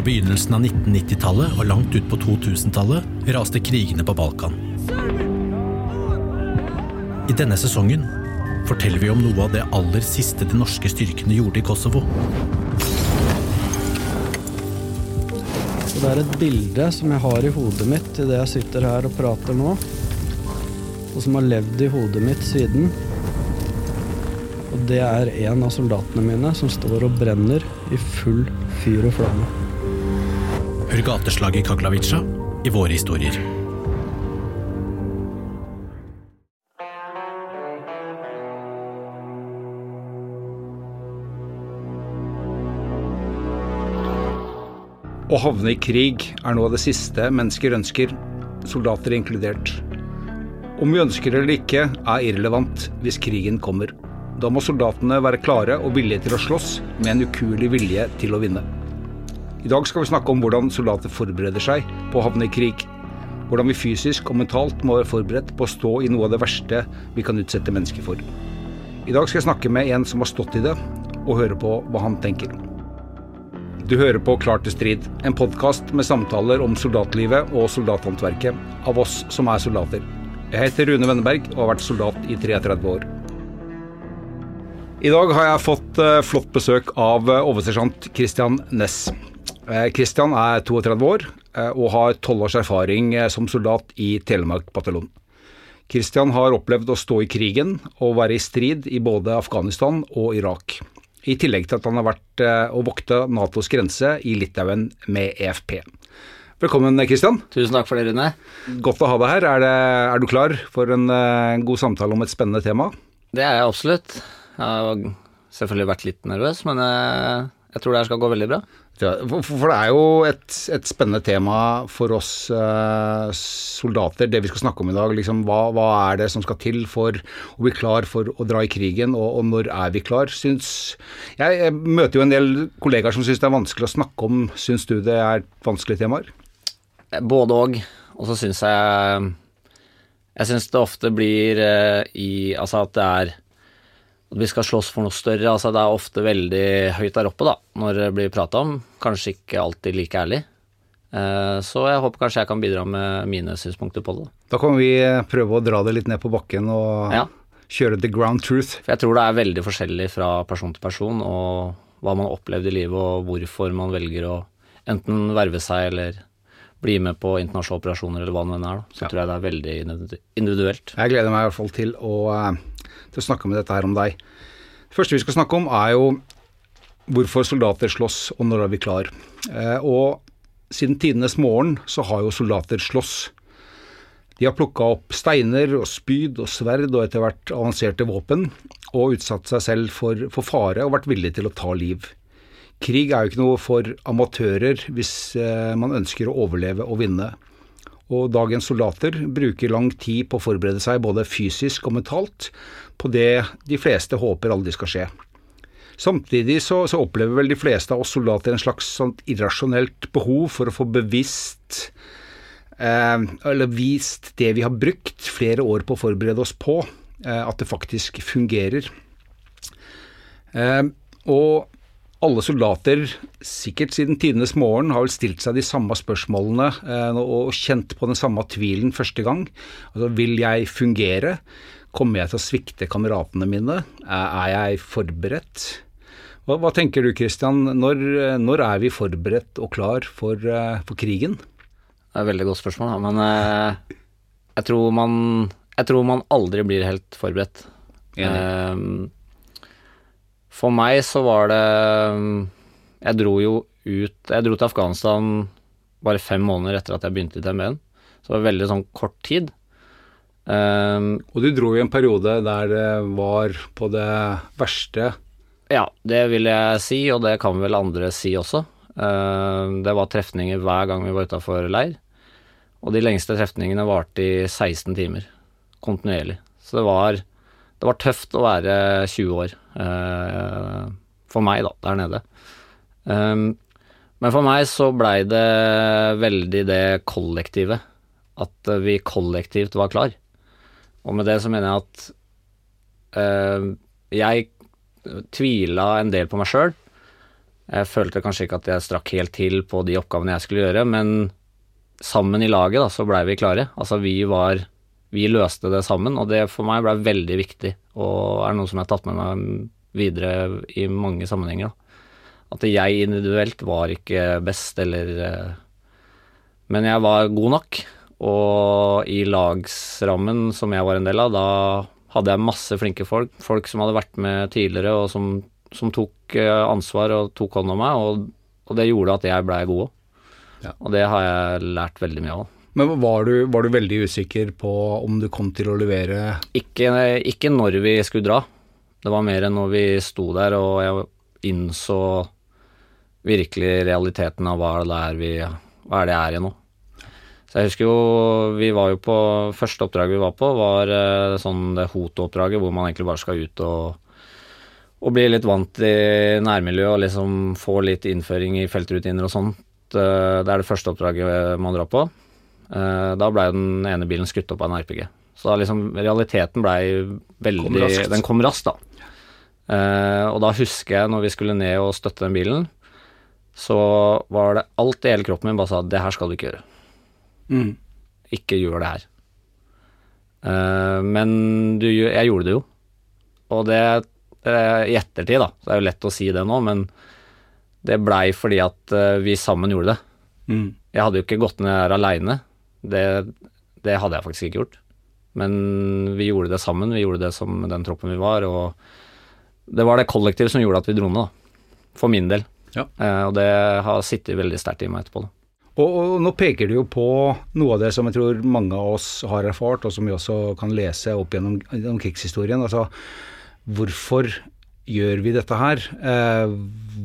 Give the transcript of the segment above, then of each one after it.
Fra begynnelsen av 1990-tallet og langt ut på 2000-tallet raste krigene på Balkan. I denne sesongen forteller vi om noe av det aller siste de norske styrkene gjorde i Kosovo. Det er et bilde som jeg har i hodet mitt idet jeg sitter her og prater nå, og som har levd i hodet mitt siden. Og det er en av soldatene mine som står og brenner i full fyr og flamme. Hør gateslaget i Kaglavica i våre historier. Å havne i krig er noe av det siste mennesker ønsker, soldater inkludert. Om vi ønsker det eller ikke, er irrelevant hvis krigen kommer. Da må soldatene være klare og villige til å slåss, med en ukuelig vilje til å vinne. I dag skal vi snakke om hvordan soldater forbereder seg på å havne i krig. Hvordan vi fysisk og mentalt må være forberedt på å stå i noe av det verste vi kan utsette mennesker for. I dag skal jeg snakke med en som har stått i det, og høre på hva han tenker. Du hører på Klar til strid, en podkast med samtaler om soldatlivet og soldathåndverket av oss som er soldater. Jeg heter Rune Wenneberg og har vært soldat i 33 år. I dag har jeg fått uh, flott besøk av uh, oversersjant Christian Næss. Uh, Christian er 32 år og har 12 års erfaring som soldat i Telemark bataljon. Kristian har opplevd å stå i krigen og være i strid i både Afghanistan og Irak. I tillegg til at han har vært og vokta Natos grense i Litauen med EFP. Velkommen, Kristian. Tusen takk for det, Rune. Godt å ha deg her. Er, det, er du klar for en en god samtale om et spennende tema? Det er jeg absolutt. Jeg har selvfølgelig vært litt nervøs, men jeg, jeg tror det her skal gå veldig bra. For, det er jo et, et, spennende tema for oss eh, soldater, det vi skal snakke om i dag. Liksom, hva, hva, er det som skal til for å bli klar for å dra i krigen, og, og når er vi klar? Syns, jeg, jeg, møter jo en del kollegaer som syns det er vanskelig å snakke om. Syns du det er vanskelige temaer? Både òg. Og så syns jeg Jeg syns det ofte blir eh, i Altså at det er vi skal slåss for noe større. altså Det er ofte veldig høyt der oppe da, når det blir prata om. Kanskje ikke alltid like ærlig. Uh, så jeg håper kanskje jeg kan bidra med mine synspunkter på det. Da kan vi prøve å dra det litt ned på bakken og ja. kjøre the ground truth. For jeg tror det er veldig forskjellig fra person til person, og hva man har opplevd i livet, og hvorfor man velger å enten verve seg eller bli med på internasjonale operasjoner eller hva det nå er. Da. Så ja. tror jeg det er veldig individuelt. Jeg gleder meg i hvert fall til å uh, til å snakke med dette her om deg. Det første vi skal snakke om, er jo hvorfor soldater slåss, og når er vi klar. Eh, og siden tidenes morgen så har jo soldater slåss. De har plukka opp steiner og spyd og sverd og etter hvert avanserte våpen, og utsatt seg selv for, for fare og vært villige til å ta liv. Krig er jo ikke noe for amatører hvis eh, man ønsker å overleve og vinne. Og dagens soldater bruker lang tid på å forberede seg både fysisk og mentalt på det de fleste håper aldri skal skje. Samtidig så, så opplever vel de fleste av oss soldater en slags sånt irrasjonelt behov for å få bevisst eh, eller vist det vi har brukt flere år på å forberede oss på, eh, at det faktisk fungerer. Eh, og alle soldater, sikkert siden tidenes morgen, har vel stilt seg de samme spørsmålene eh, og kjent på den samme tvilen første gang. Altså, vil jeg fungere? Kommer jeg til å svikte kameratene mine? Er jeg forberedt? Hva, hva tenker du Kristian, når, når, er vi forberedt og klar for, eh, for, krigen? Det er et veldig godt spørsmål, men eh, jeg, tror man, jeg tror man aldri blir helt forberedt. Enig. For meg så var det Jeg dro jo ut Jeg dro til Afghanistan bare fem måneder etter at jeg begynte i TMB-en. Så det var veldig sånn kort tid. Um, og du dro i en periode der det var på det verste? Ja, det vil jeg si, og det kan vel andre si også. Uh, det var trefninger hver gang vi var utafor leir. Og de lengste trefningene varte i 16 timer. Kontinuerlig. Så det var det var tøft å være 20 år uh, for meg, da, der nede. Um, men for meg så blei det veldig det kollektive. At vi kollektivt var klar. Og med det så mener jeg at uh, jeg tvila en del på meg sjøl. Jeg følte kanskje ikke at jeg strakk helt til på de oppgavene jeg skulle gjøre, men sammen i laget da, så blei vi klare. Altså vi var Vi løste det sammen, og det for meg ble veldig viktig, og er noe som jeg har tatt med meg videre i mange sammenhenger. At jeg individuelt var ikke best, eller eh, Men jeg var god nok, og i lagsrammen som jeg var en del av, da hadde jeg masse flinke folk. Folk som hadde vært med tidligere, og som, som tok eh, ansvar og tok hånd om meg, og, og det gjorde at jeg blei god òg. Ja. Og det har jeg lært veldig mye av. Men var du, var du veldig usikker på om du kom til å levere Ikke, ikke når vi skulle dra. Det var mer enn når vi sto der og jeg innså virkelig realiteten av hva det er vi Hva er det jeg er i nå. Så jeg husker jo Vi var jo på Første oppdraget vi var på, var eh, sånn det Hoto-oppdraget hvor man egentlig bare skal ut og, og bli litt vant i nærmiljøet og liksom få litt innføring i feltrutiner og sånt. Eh, Det er det første oppdraget man drar på. Eh, Da blei den ene bilen skutt opp av en RPG. Så da liksom realiteten blei veldig Kom. Den kom raskt, da. Uh, og da husker jeg når vi skulle ned og støtte den bilen, så var det alt i hele kroppen min bare sa det her skal du ikke gjøre. mm. Ikke gjør det her. Uh, men du, jeg gjorde det jo. Og det uh, i ettertid, da, så det er jo lett å si det nå, men det blei fordi at vi sammen gjorde det. Mm. Jeg hadde jo ikke gått ned her aleine. Det, det hadde jeg faktisk ikke gjort. Men vi gjorde det sammen. Vi gjorde det som den troppen vi var. Og det var det kollektivet som gjorde at vi dro ned, da. For min del. Ja. Eh, og det har sittet veldig sterkt i meg etterpå. Da. Og, og nå peker du jo på noe av det som jeg tror mange av oss har erfart, og som vi også kan lese opp gjennom, gjennom krigshistorien. Altså, hvorfor gjør vi dette her? Eh,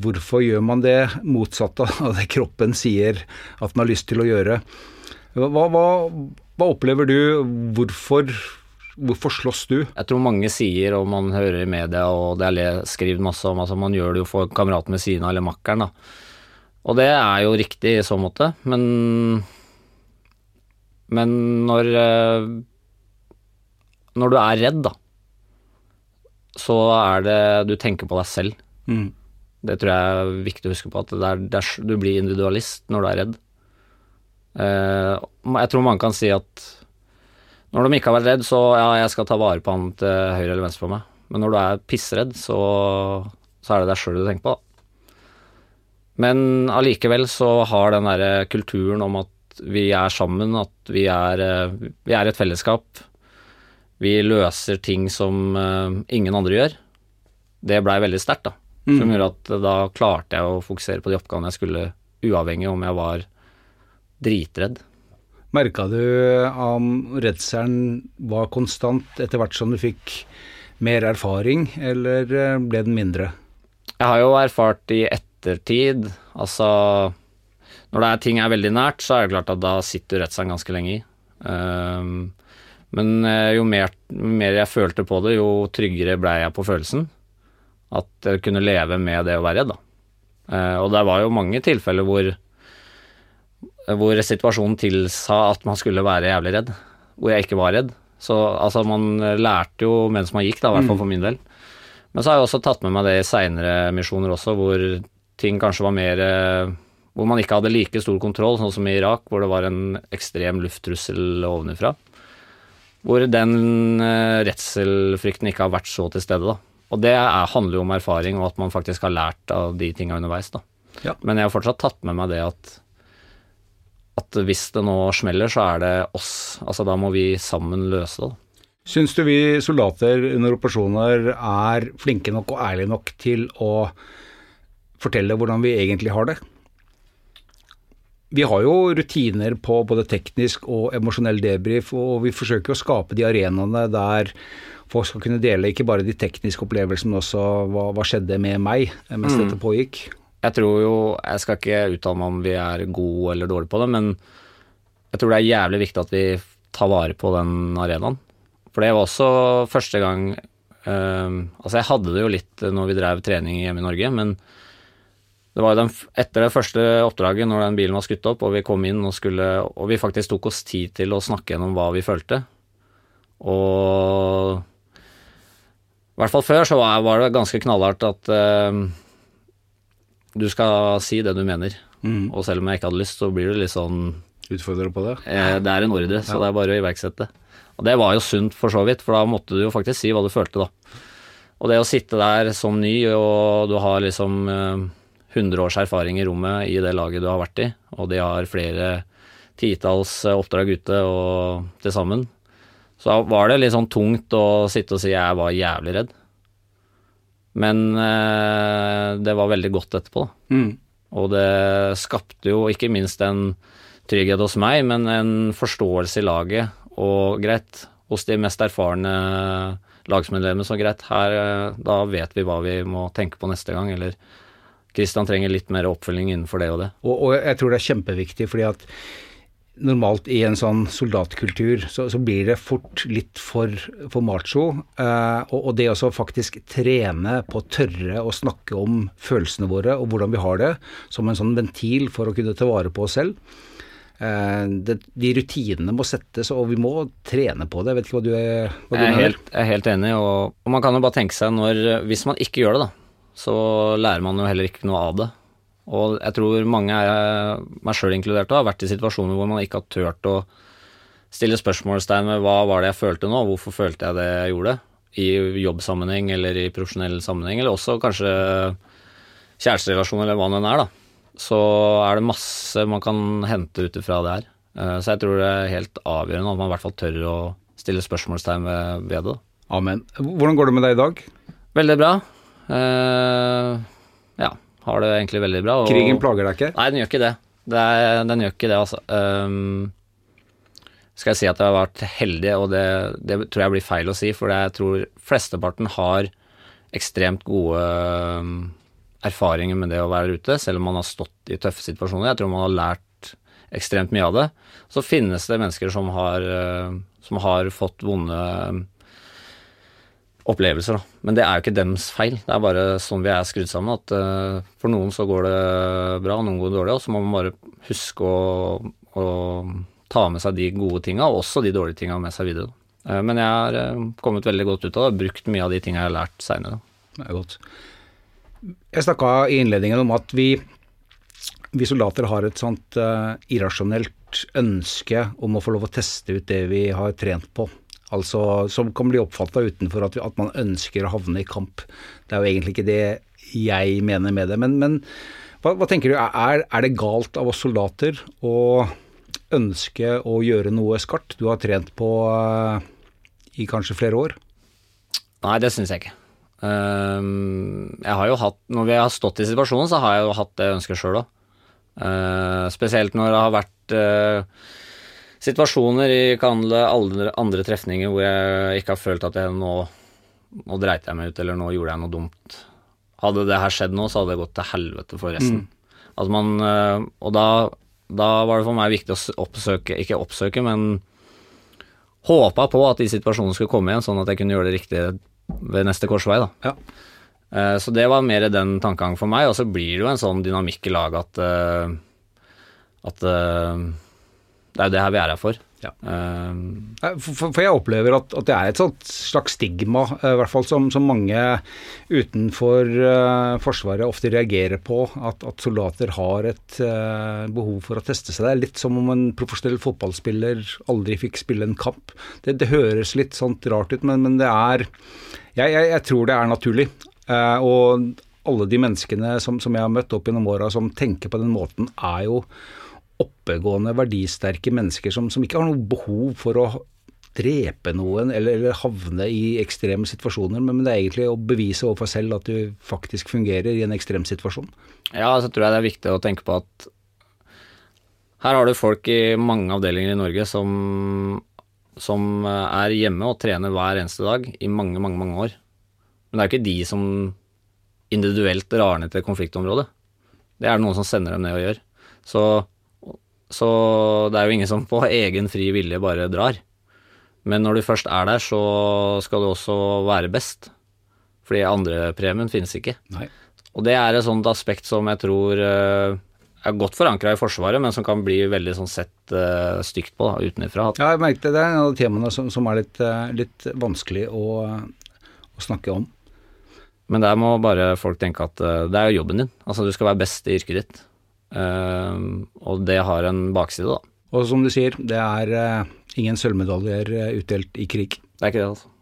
hvorfor gjør man det motsatte av det kroppen sier at man har lyst til å gjøre? Hva, hva, hva opplever du? Hvorfor, hvorfor slåss du? Jeg tror mange sier, og man hører i media, og det er skrevet masse om, altså man gjør det jo for kameraten ved siden av eller makkeren, da. Og det er jo riktig i så måte, men Men når eh, Når du er redd, da, så er det Du tenker på deg selv. Mm. Det tror jeg er viktig å huske på, at det er, det er, du blir individualist når du er redd. Eh, jeg tror mange kan si at når de ikke har vært redd, så ja, jeg skal ta vare på han til høyre eller venstre for meg. Men når du er pissredd, så, så er det deg sjøl du tenker på, da. Men allikevel så har den derre kulturen om at vi er sammen, at vi er, eh, vi er et fellesskap, vi løser ting som eh, ingen andre gjør, det blei veldig sterkt, da. Som gjorde at da klarte jeg å fokusere på de oppgavene jeg skulle, uavhengig om jeg var dritredd. Merka du om redselen var konstant etter hvert som du fikk mer erfaring, eller eh, ble den mindre? Jeg har jo erfart i ettertid, altså Når det er ting er veldig nært, så er det klart at da sitter redselen ganske lenge i. Um, men eh, jo mer, mer jeg følte på det, jo tryggere ble jeg på følelsen. At jeg kunne leve med det å være redd, da. Uh, og det var jo mange tilfeller hvor hvor situasjonen tilsa at man skulle være jævlig redd, hvor jeg ikke var redd. Så altså, man lærte jo mens man gikk, da, i hvert fall for min del. Men så har jeg også tatt med meg det i seinere misjoner også, hvor ting kanskje var mer eh, Hvor man ikke hadde like stor kontroll, sånn som i Irak, hvor det var en ekstrem lufttrussel ovenifra. Hvor den eh, redselfrykten ikke har vært så til stede, da. Og det er, handler jo om erfaring, og at man faktisk har lært av de tinga underveis, da. Ja. Men jeg har fortsatt tatt med meg det at at hvis det nå smeller, så er det oss. Altså da må vi sammen løse det. Syns du vi soldater under operasjoner er flinke nok og ærlige nok til å fortelle hvordan vi egentlig har det? Vi har jo rutiner på både teknisk og emosjonell debrief, og vi forsøker å skape de arenaene der folk skal kunne dele ikke bare de tekniske opplevelsene, men også hva, hva skjedde med meg mens dette pågikk. Jeg tror jo Jeg skal ikke uttale meg om vi er gode eller dårlige på det, men jeg tror det er jævlig viktig at vi tar vare på den arenaen. For det var også første gang eh, Altså, jeg hadde det jo litt når vi drev trening hjemme i Norge, men det var jo den, etter det første oppdraget, når den bilen var skutt opp, og vi kom inn og skulle Og vi faktisk tok oss tid til å snakke gjennom hva vi følte. Og i hvert fall før så var, det ganske knallhardt at eh, du skal si det du mener. Mm. Og selv om jeg ikke hadde lyst, så blir du litt sånn Utfordrer på det? eh, Det er en ordre, så det er bare å iverksette. Og det var jo sunt for så vidt, for da måtte du jo faktisk si hva du følte, da. Og det å sitte der som ny, og du har liksom eh, 100 års erfaring i rommet i det laget du har vært i, og de har flere titalls eh, oppdrag ute og til sammen, så var det litt sånn tungt å sitte og si jeg var jævlig redd. Men eh, det var veldig godt etterpå, da. Mm. Og det skapte jo ikke minst en trygghet hos meg, men en forståelse i laget. Og greit, hos de mest erfarne lagsmedlemmene, så greit, her eh, da vet vi hva vi må tenke på neste gang, eller Kristian trenger litt mer oppfølging innenfor det og det. Og, og jeg tror det er kjempeviktig, fordi at normalt i en sånn soldatkultur så, så blir det fort litt for, for macho. Eh, og, og det å faktisk trene på å tørre å snakke om følelsene våre og hvordan vi har det, som en sånn ventil for å kunne ta vare på oss selv. Eh, det, de rutinene må settes, og vi må trene på det. Jeg vet ikke hva du, er, hva du Jeg er, mener? helt, jeg er helt enig, og, og man kan jo bare tenke seg når Hvis man ikke gjør det, da, så lærer man jo heller ikke noe av det. Og jeg tror mange, meg sjøl inkludert, har vært i situasjoner hvor man ikke har turt å stille spørsmålstegn ved hva var det jeg følte nå, hvorfor følte jeg det jeg gjorde, i jobbsammenheng eller i profesjonell sammenheng, eller også kanskje kjæresterelasjon eller hva det enn er, da. Så er det masse man kan hente ut ifra det her. Eh, Så jeg tror det er helt avgjørende at man i hvert fall tør å stille spørsmålstegn ved, det. Amen. Hvordan går det med deg i dag? Veldig bra. Eh, har det egentlig veldig bra. og- Krigen plager deg ikke? Nei, den gjør ikke det. det er, den gjør ikke det, altså. Um, skal jeg si at jeg har vært heldig, og det, det tror jeg blir feil å si, for jeg tror flesteparten har ekstremt gode ehm, erfaringer med det å være ute, selv om man har stått i tøffe situasjoner. Jeg tror man har lært ekstremt mye av det. Så finnes det mennesker som har, eh, som har fått vonde opplevelser, da. Men det er jo ikke dems feil. Det er bare sånn vi er skrudd sammen. At uh, for noen så går det bra, noen går det dårlig. Og så må man bare huske å, å ta med seg de gode tinga, og også de dårlige tinga med seg videre. Eh, men jeg har uh, kommet veldig godt ut av det, og brukt mye av de tinga jeg har lært seinere. Det er godt. Jeg snakka i innledningen om at vi, vi soldater har et sånt irrasjonelt ønske om å få lov å teste ut det vi har trent på. Altså Som kan bli oppfatta utenfor at, at man ønsker å havne i kamp. Det er jo egentlig ikke det jeg mener med det. Men, men hva, hva tenker du, er, er det galt av oss soldater å ønske å gjøre noe skarpt? Du har trent på uh, i kanskje flere år? Nei, det syns jeg ikke. Um, jeg har jo hatt Når vi har stått i situasjonen, så har jeg jo hatt det ønsket sjøl òg. spesielt når det har vært eh, situasjoner i alle andre, andre trefninger hvor jeg ikke har følt at jeg nå Nå dreit jeg meg ut, eller nå gjorde jeg noe dumt. Hadde det her skjedd nå, så hadde det gått til helvete for resten. Altså man, eh, og da, da var det for meg viktig å oppsøke, ikke oppsøke, men håpa på at de situasjonene skulle komme igjen, sånn at jeg kunne gjøre det riktig ved neste korsvei. da. Ja. Eh, Så det var mer den tankegangen for meg, og så blir det jo en sånn dynamikk i laget at, eh, at det er jo det her vi er her for. Ja. Eh, For, jeg opplever at, at det er et slags stigma, eh, i hvert fall som, som mange utenfor eh, Forsvaret ofte reagerer på, at, at soldater har et eh, behov for å teste seg. Det er litt som om en profesjonell fotballspiller aldri fikk spille en kamp. Det, det høres litt sånt rart ut, men, men det er jeg, jeg, jeg tror det er naturlig. Og alle de menneskene som, som jeg har møtt opp gjennom åra som tenker på den måten, er jo oppegående, verdisterke mennesker som, som ikke har noe behov for å drepe noen eller, eller havne i ekstreme situasjoner, men det er egentlig å bevise overfor selv at du faktisk fungerer i en ekstrem situasjon. ja, så tror jeg det er viktig å tenke på at her har du folk i mange avdelinger i Norge som, som er hjemme og trener hver eneste dag i mange, mange, mange år. Men det er jo ikke de som individuelt drar ned til konfliktområdet. Det er det noen som sender dem ned og gjør. Så, så det er jo ingen som på egen fri vilje bare drar. Men når du først er der, så skal du også være best. Fordi andrepremien finnes ikke. Nei. Og det er et sånt aspekt som jeg tror eh, er godt forankra i Forsvaret, men som kan bli veldig sånn sett uh, stygt på da, utenfra. Ja, jeg merket det. Det er en av de temaene som, som er litt, eh, litt vanskelig å, å snakke om. Men der må bare folk tenke at eh, det er jo jobben din. Altså, du skal være best i yrket ditt. Eh, og det har en bakside, da. Og som du sier, det er eh, ingen sølvmedaljer eh, utdelt i krig. Det er ikke det, altså.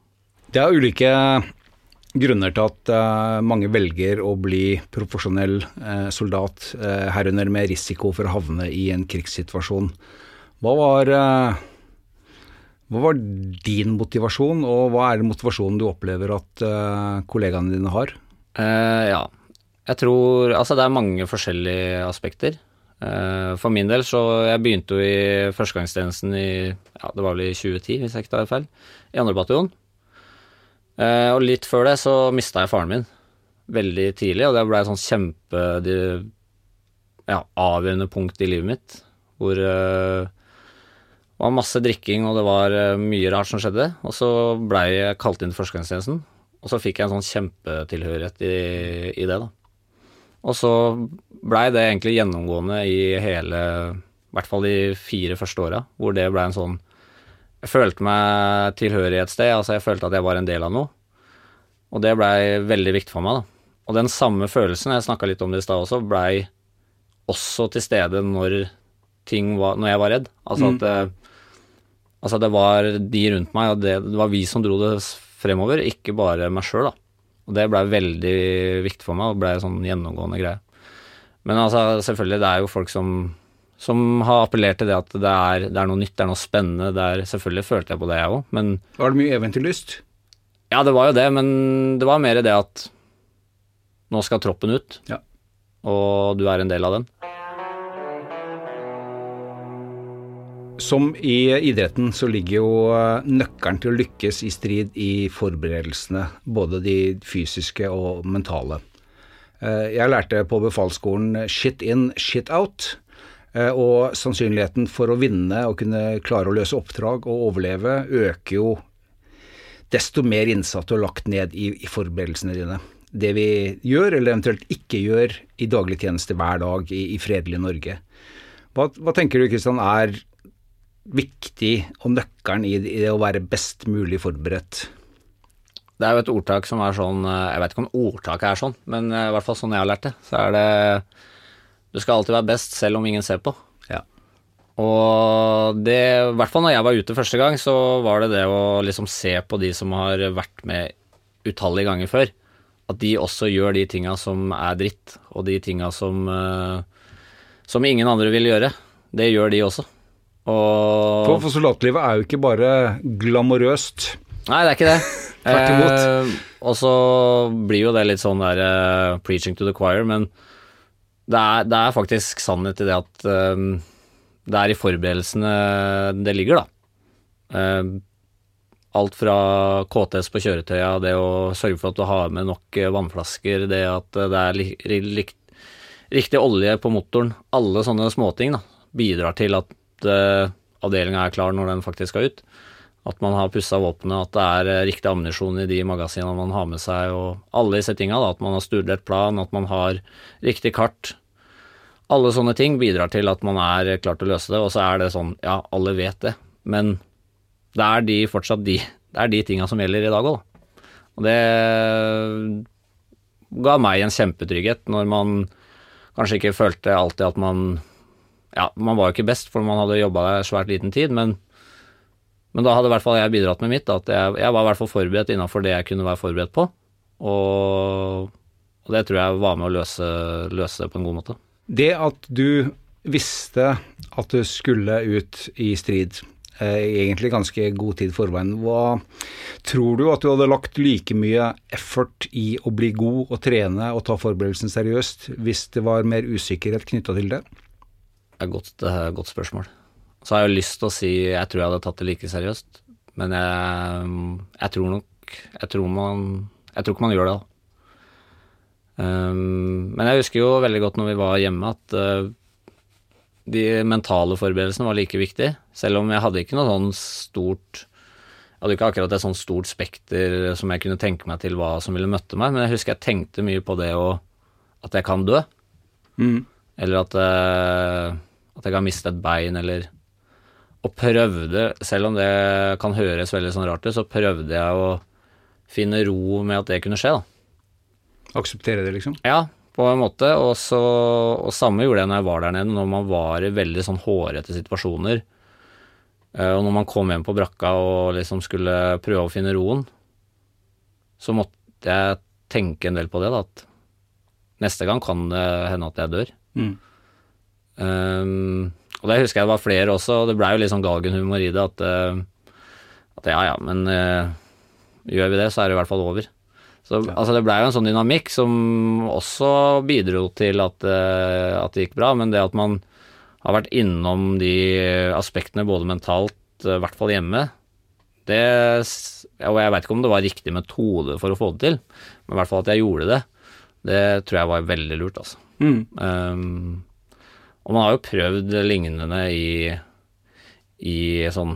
Det er ulike grunner til at uh, mange velger å bli profesjonell uh, soldat, uh, herunder med risiko for å havne i en krigssituasjon. Hva var, hva var din motivasjon, og hva er motivasjonen du opplever at kollegaene dine har? Ja. Jeg tror Altså, det er mange forskjellige aspekter. Eh, for min del så Jeg begynte jo i førstegangstjenesten i Ja, det var vel i 2010, hvis jeg ikke tar feil. I andre bataljon. Eh, og litt før det så mista jeg faren min. Veldig tidlig, og det ble et sånn kjempe ja, avgjørende punkt i livet mitt. Hvor eh, det var masse drikking, og det var mye rart som skjedde. Og så blei jeg kalt inn til førstegangstjenesten, og så fikk jeg en sånn kjempetilhørighet i, i det, da. Og så blei det egentlig gjennomgående i hele I hvert fall de fire første åra, hvor det blei en sånn Jeg følte meg tilhørig et sted, altså jeg følte at jeg var en del av noe. Og det blei veldig viktig for meg, da. Og den samme følelsen, jeg snakka litt om det i stad også, blei også til stede når ting var Når jeg var redd. Altså at det, altså det var de rundt meg, og det, det var vi som dro det fremover, ikke bare meg sjøl, da. Og det blei veldig viktig for meg, og blei sånn gjennomgående greie. Men altså, selvfølgelig, det er jo folk som, som har appellert til det at det er, det er noe nytt, det er noe spennende. Det er, selvfølgelig følte jeg på det, jeg òg, men Var det mye eventyrlyst? Ja, det var jo det, men det var mer det at nå skal troppen ut, Ja. og du er en del av den. Som i idretten så ligger jo eh, nøkkelen til å lykkes i strid i forberedelsene, både de fysiske og mentale. Eh, Jeg lærte på befalsskolen shit in, shit out. eh, Og sannsynligheten for å vinne og kunne klare å løse oppdrag og overleve øker jo desto mer innsatt og lagt ned i, i forberedelsene dine. Det vi gjør, eller eventuelt ikke gjør, i daglig tjeneste hver dag i, i fredelige Norge. Hva, hva tenker du, Kristian, er viktig og nøkkelen i, i det å være best mulig forberedt? Det er jo et ordtak som er sånn eh, Jeg vet ikke om ordtaket er sånn, men eh, i hvert fall sånn jeg har lært det, så er det Du skal alltid være best selv om ingen ser på. Ja. Og det, i hvert fall når jeg var ute første gang, så var det det å liksom se på de som har vært med utallige ganger før. At de også gjør de tinga som er dritt, og de tinga som eh, som ingen andre vil gjøre. Det gjør de også. Og For, for soldatlivet er jo ikke bare glamorøst. Nei, det er ikke det. Tvert imot. Eh, og så blir jo det litt sånn der uh, preaching to the choir, men det er, det er faktisk sannhet i det at eh, det er i forberedelsene det ligger, da. Uh, alt fra KTS på kjøretøya, det å sørge for at du har med nok vannflasker, det at det er li, li, riktig olje på motoren, alle sånne småting da, bidrar til at uh, avdelinga er klar når den faktisk skal ut. At man har pussa våpenet, at det er eh, riktig ammunisjon i de magasinene man har med seg, og alle disse tinga. At man har studert plan, at man har riktig kart. Alle sånne ting bidrar til at man er klar til å løse det. Og så er det sånn, ja, alle vet det, men det er de fortsatt de, det er de tinga som gjelder i dag òg, da. Og det ga meg en kjempetrygghet når man kanskje ikke følte alltid at man Ja, man var jo ikke best, for man hadde jobba svært liten tid, men, men da hadde i hvert fall jeg bidratt med mitt. At jeg, jeg var i hvert fall forberedt innafor det jeg kunne være forberedt på. Og, og det tror jeg var med å løse, løse det på en god måte. Det at du visste at du skulle ut i strid, eh, egentlig ganske god tid forveien, hva tror du at du hadde lagt like mye effort i å bli god og trene og ta forberedelsen seriøst hvis det var mer usikkerhet knytta til det? Er et godt, godt spørsmål. Så har jeg jo lyst til å si jeg tror jeg hadde tatt det like seriøst, men jeg, jeg tror nok jeg tror, man, jeg tror ikke man gjør det, da. Um, men jeg husker jo veldig godt når vi var hjemme, at uh, de mentale forberedelsene var like viktige. Selv om jeg hadde ikke noe sånn stort Jeg hadde ikke akkurat et sånn stort spekter som jeg kunne tenke meg til hva som ville møtte meg, men jeg husker jeg tenkte mye på det å At jeg kan dø. Mm. Eller at, eh, at jeg kan miste et bein, eller Og prøvde, selv om det kan høres veldig sånn rart ut, så prøvde jeg å finne ro med at det kunne skje, da. Akseptere det, liksom? Ja, på en måte. Og, så, og samme gjorde jeg når jeg var der nede, når man var i veldig sånn hårete situasjoner. Eh, og når man kom hjem på brakka og liksom skulle prøve å finne roen, så måtte jeg tenke en del på det, da. At neste gang kan det hende at jeg dør. Mm. Um, og det husker jeg det var flere også, og det blei jo litt sånn galgenhumor i det. At, uh, at ja ja, men uh, gjør vi det, så er det i hvert fall over. Så Ja. altså, det blei jo en sånn dynamikk som også bidro til at, uh, at det gikk bra, men det at man har vært innom de aspektene både mentalt, i hvert fall hjemme, det Og jeg veit ikke om det var riktig metode for å få det til, men i hvert fall at jeg gjorde det, det tror jeg var veldig lurt, altså. Mm. Um, og man har jo prøvd lignende i, i sånn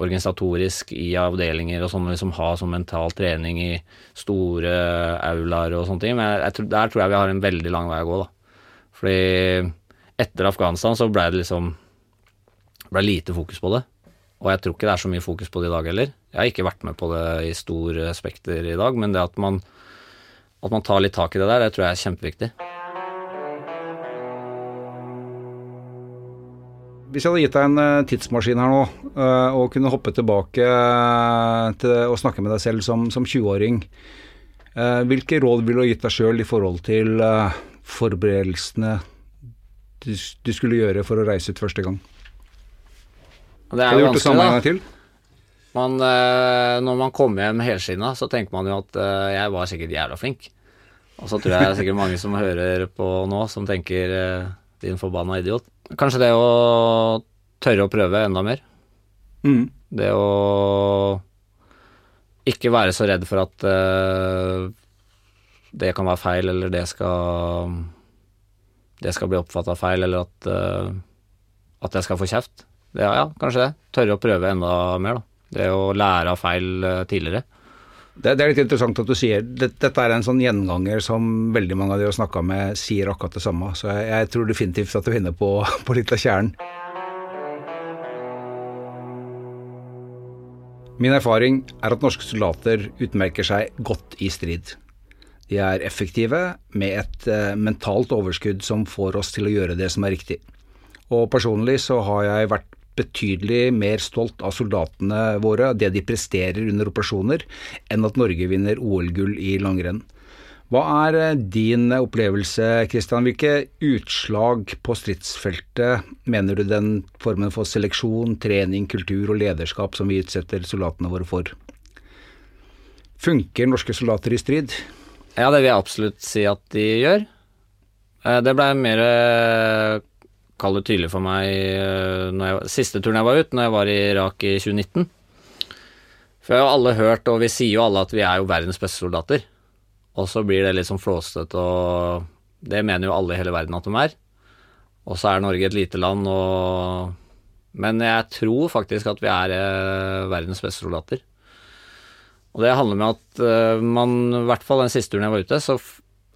organisatorisk i avdelinger og sånn, liksom ha sånn mental trening i store aulaer og sånne ting, men jeg, jeg, der tror jeg vi har en veldig lang vei å gå, da. Fordi etter Afghanistan så ble det liksom ble lite fokus på det. Og jeg tror ikke det er så mye fokus på det i dag heller. Jeg har ikke vært med på det i stor spekter i dag, men det at man, at man tar litt tak i det der, det tror jeg er kjempeviktig. Hvis jeg hadde gitt deg en eh, tidsmaskin her nå, eh, og kunne hoppe tilbake eh, til å snakke med deg selv som, som 20-åring, eh, hvilke råd ville du gitt deg sjøl i forhold til forberedelsene du, du skulle gjøre for å reise ut første gang? Det er jo gjort det samme en gang til? Man, når man kommer hjem helskinna, så tenker man jo at jeg var sikkert jævla flink. Og så tror jeg det er sikkert mange som hører på nå, som tenker din forbanna idiot. Kanskje det å tørre å prøve enda mer. Mm. Det å ikke være så redd for at uh, det kan være feil, eller det skal Det skal bli oppfatta feil, eller at, uh, at jeg skal få kjeft. Det, ja, ja, kanskje det. Tørre å prøve enda mer, da. Det å lære av feil eh, tidligere. Det, det er litt interessant at du sier det, Dette er en sånn gjenganger som veldig mange av de du har snakka med, sier akkurat det samme. Så jeg, jeg tror definitivt at du er på, på litt av kjernen. Min erfaring er at norske soldater utmerker seg godt i strid. De er effektive, med et eh, mentalt overskudd som får oss til å gjøre det som er riktig. Og personlig så har jeg vært betydelig mer stolt av soldatene våre, det de presterer under operasjoner, enn at Norge vinner OL-gull i langrenn. Hva er eh, din opplevelse, Kristian? Hvilke utslag på stridsfeltet mener du den formen for seleksjon, trening, kultur og lederskap som vi utsetter soldatene våre for? Funker norske soldater i strid? Ja, det vil jeg absolutt si at de gjør. Eh, Det blei mer eh, Kall tydelig for meg eh, jeg, siste turen jeg var ut, når jeg var i Irak i 2019. For jeg har alle hørt, og vi sier jo alle at vi er jo verdens beste soldater. Og så blir det litt sånn flåsete, og det mener jo alle i hele verden at de er. Og så er Norge et lite land, og Men jeg tror faktisk at vi er eh, verdens beste soldater. Og det handler med at eh, man, i hvert fall den siste turen jeg var ute, så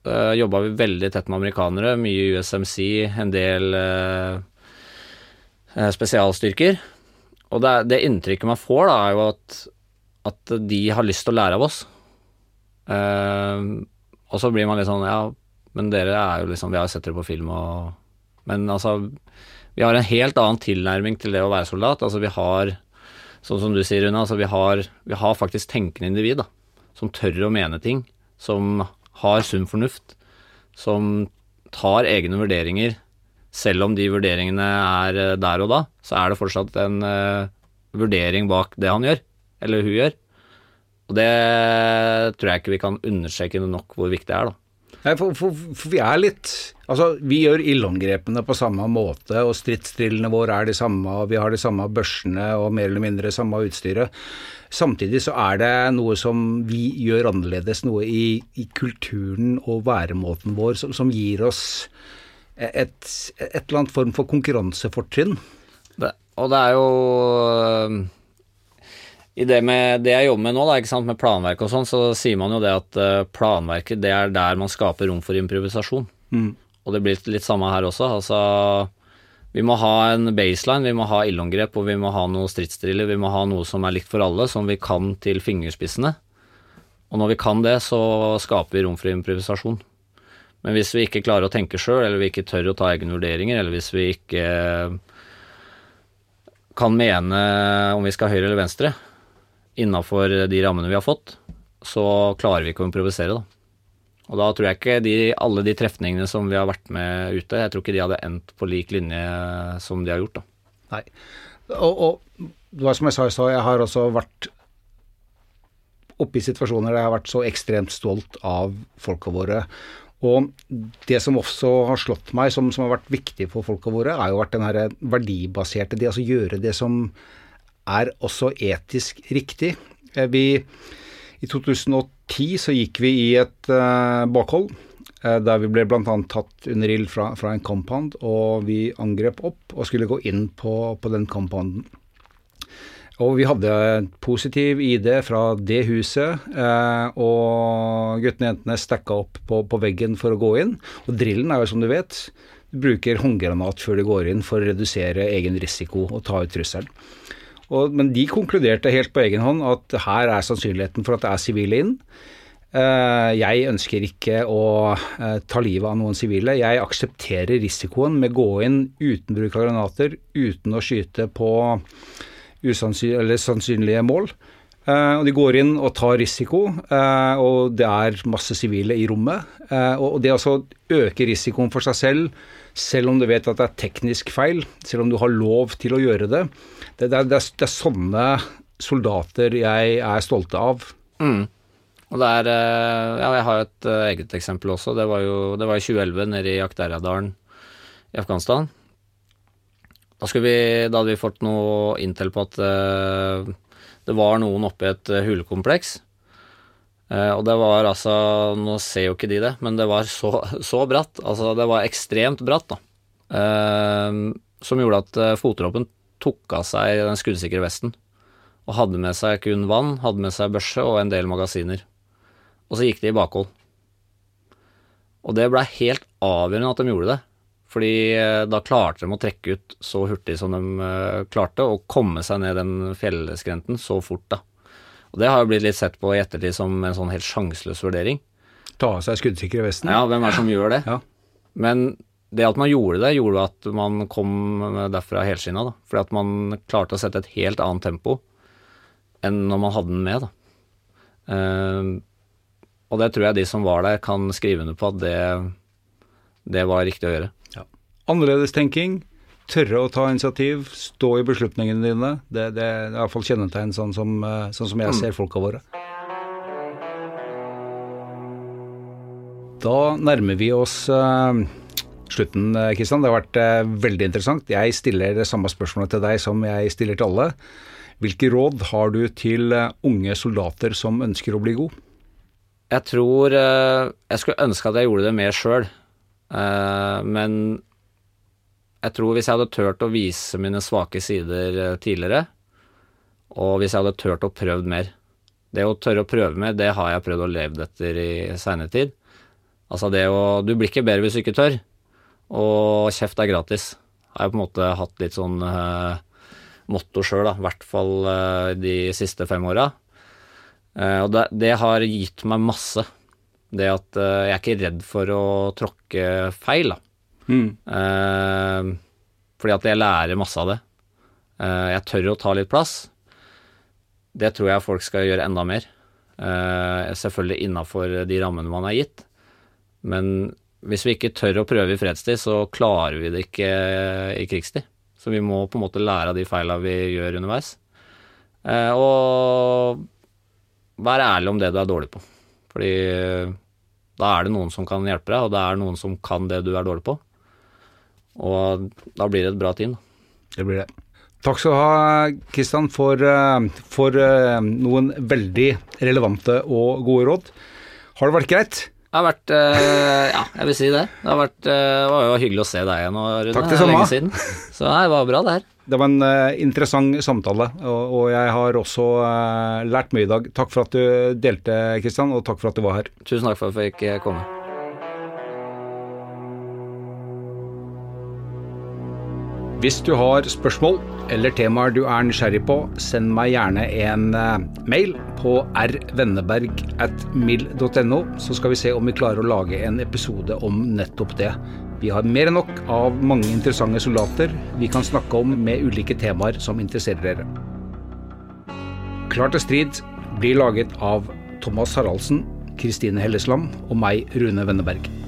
uh, jobba vi veldig tett med amerikanere. Mye USMC, en del eh, spesialstyrker. Og det, det inntrykket man får, da, er jo at, at de har lyst til å lære av oss. Uh, og så blir man litt sånn Ja, men dere er jo liksom Vi har sett dere på film og Men altså, vi har en helt annen tilnærming til det å være soldat. Altså, vi har Sånn som du sier, Rune, altså vi har, vi har faktisk tenkende individ, da. Som tør å mene ting. Som har sunn fornuft. Som tar egne vurderinger. Selv om de vurderingene er eh, der og da, så er det fortsatt en uh, vurdering bak det han gjør. Eller hun gjør. Og det tror jeg ikke vi kan understreke nok hvor viktig det er, da. Nei, for, for, for vi er litt Altså, vi gjør ildangrepene på samme måte, og stridsdrillene våre er de samme, og vi har de samme børsene og mer eller mindre samme utstyret. Samtidig så er det noe som vi gjør annerledes, noe i, i kulturen og væremåten vår som, som gir oss et, et eller annet form for konkurransefortrinn. Og det er jo øh, I det, med, det jeg jobber med nå, da, ikke sant, med planverk og sånn, så sier man jo det at øh, planverket det er der man skaper rom for improvisasjon. Og det blir litt samme her også. Altså, vi må ha en baseline, vi må ha ildangrep og vi må ha noe stridsdriller. Vi må ha noe som er likt for alle, som vi kan til fingerspissene. Og når vi kan det, så skaper vi rom for improvisasjon. Men hvis vi ikke klarer å tenke sjøl, eller vi ikke tør å ta egne vurderinger, eller hvis vi ikke kan mene om vi skal høyre eller venstre innafor de rammene vi har fått, så klarer vi ikke å improvisere, da. Og da tror jeg ikke de, alle de trefningene som vi har vært med ute, jeg tror ikke de hadde endt på lik linje som de har gjort, da. Nei. Og, og det var som jeg sa i stad, jeg har også vært oppe i situasjoner der jeg har vært så ekstremt stolt av folka våre. Og det som også har slått meg, som, som har vært viktig for folka våre, er jo vært den her verdibaserte, det altså gjøre det som er også etisk riktig. Eh, vi, I 2010 så gikk vi i et uh, bakhold uh, der vi ble bl.a. tatt under ild fra, fra, en compound, og vi angrep opp og skulle gå inn på, på den compounden. Og vi hadde positiv ID fra det huset, eh, og guttene og jentene stacka opp på, på, veggen for å gå inn. Og drillen er jo som du vet, du bruker håndgranat før du går inn for å redusere egen risiko og ta ut trusselen. Og, men de konkluderte helt på egen hånd at her er sannsynligheten for at det er sivile inn. Eh, jeg ønsker ikke å eh, ta livet av noen sivile. Jeg aksepterer risikoen med å gå inn uten bruk av granater, uten å skyte på sannsynlige mål. Uh, og De går inn og tar risiko, uh, og det er masse sivile i rommet. Uh, og Det altså øker risikoen for seg selv, selv om du vet at det er teknisk feil, selv om du har lov til å gjøre det. Det, det, er, det, er, det er, sånne soldater jeg er stolte av. Mm. Og det er, ja, Jeg har et eget eksempel også. Det var jo det var i 2011 nede i Akderadalen i Afghanistan. Da, vi, da, hadde vi fått noe inntil på at det var noen oppe i et uh, hulekompleks. Uh, og det var altså Nå ser jo ikke de det, men det var så, så bratt. Altså, det var ekstremt bratt, da. som gjorde at fotdråpen tok av seg den skuddsikre vesten. Og hadde med seg kun vann, hadde med seg børse og en del magasiner. Og så gikk de i bakhold. Og det blei helt avgjørende at de gjorde det. Fordi eh, da klarte de å trekke ut så hurtig som de eh, klarte, og komme seg ned den fjellskrenten så fort, da. Og det har jo blitt litt sett på i ettertid som en sånn helt sjanseløs vurdering. Ta av seg skuddsikre vesten? Ja, hvem er det som gjør det? Ja. Men det at man gjorde det, gjorde at man kom derfra helskinna, da. Fordi at man klarte å sette et helt annet tempo enn når man hadde den med, da. Uh, og det tror jeg de som var der, kan skrive under på at det, det var riktig å gjøre. Annerledestenkning, tørre å ta initiativ, stå i beslutningene dine. Det, det, er i hvert fall kjennetegn sånn som, eh, sånn som jeg mm. ser folka våre. Da nærmer vi oss uh, slutten, Kristian. Det har vært uh, veldig interessant. Jeg stiller det samme spørsmålet til deg som jeg stiller til alle. Hvilke råd har du til uh, unge soldater som ønsker å bli god? Jeg tror Jeg skulle ønske at jeg gjorde det mer sjøl. Men jeg tror hvis jeg hadde turt å vise mine svake sider eh, tidligere, og hvis jeg hadde turt å prøvd mer Det å tørre å prøve mer, det har jeg prøvd å leve etter i seinere tid. Altså det å Du blir ikke bedre hvis du ikke tør. Og kjeft er gratis. Har jeg på en måte hatt litt sånn uh, motto sjøl, da. I hvert fall uh, de siste fem åra. Uh, og det, det, har gitt meg masse. Det at jeg er ikke redd for å tråkke feil, da. Mm. Uh, fordi at jeg lærer masse av det. Uh, jeg tør å ta litt plass. Det tror jeg folk skal gjøre enda mer. Selvfølgelig innafor de rammene man er gitt. Men hvis vi ikke tør å prøve i fredstid, så klarer vi det ikke i krigstid. Så vi må på en måte lære av de feila vi gjør underveis. og være ærlig om det du er dårlig på. Fordi da er det noen som kan hjelpe deg, og det er noen som kan det du er dårlig på. Og da blir det et bra team. Det blir det. Takk skal du ha, Kristian, for, eh, for, eh, noen veldig relevante og gode råd. Har det vært greit? Det har vært eh, Ja, jeg vil si det. Det, har vært, det var jo hyggelig å se deg igjen, Rune. Takk det samme. Siden. Så det var bra, det her. Det var en uh, interessant samtale, og, og, jeg har også uh, lært mye i dag. Takk for at du delte, Kristian, og takk for at du var her. Tusen takk for at jeg fikk komme. Hvis du har spørsmål eller temaer du er nysgjerrig på, send meg gjerne en eh, mail på rvenneberg.mil.no, så skal vi se om vi klarer å lage en episode om nettopp det. Vi har mer enn nok av mange interessante soldater vi kan snakke om med ulike temaer som interesserer dere. Klar til strid blir laget av Thomas Haraldsen, Kristine Hellesland og meg, Rune Wenneberg.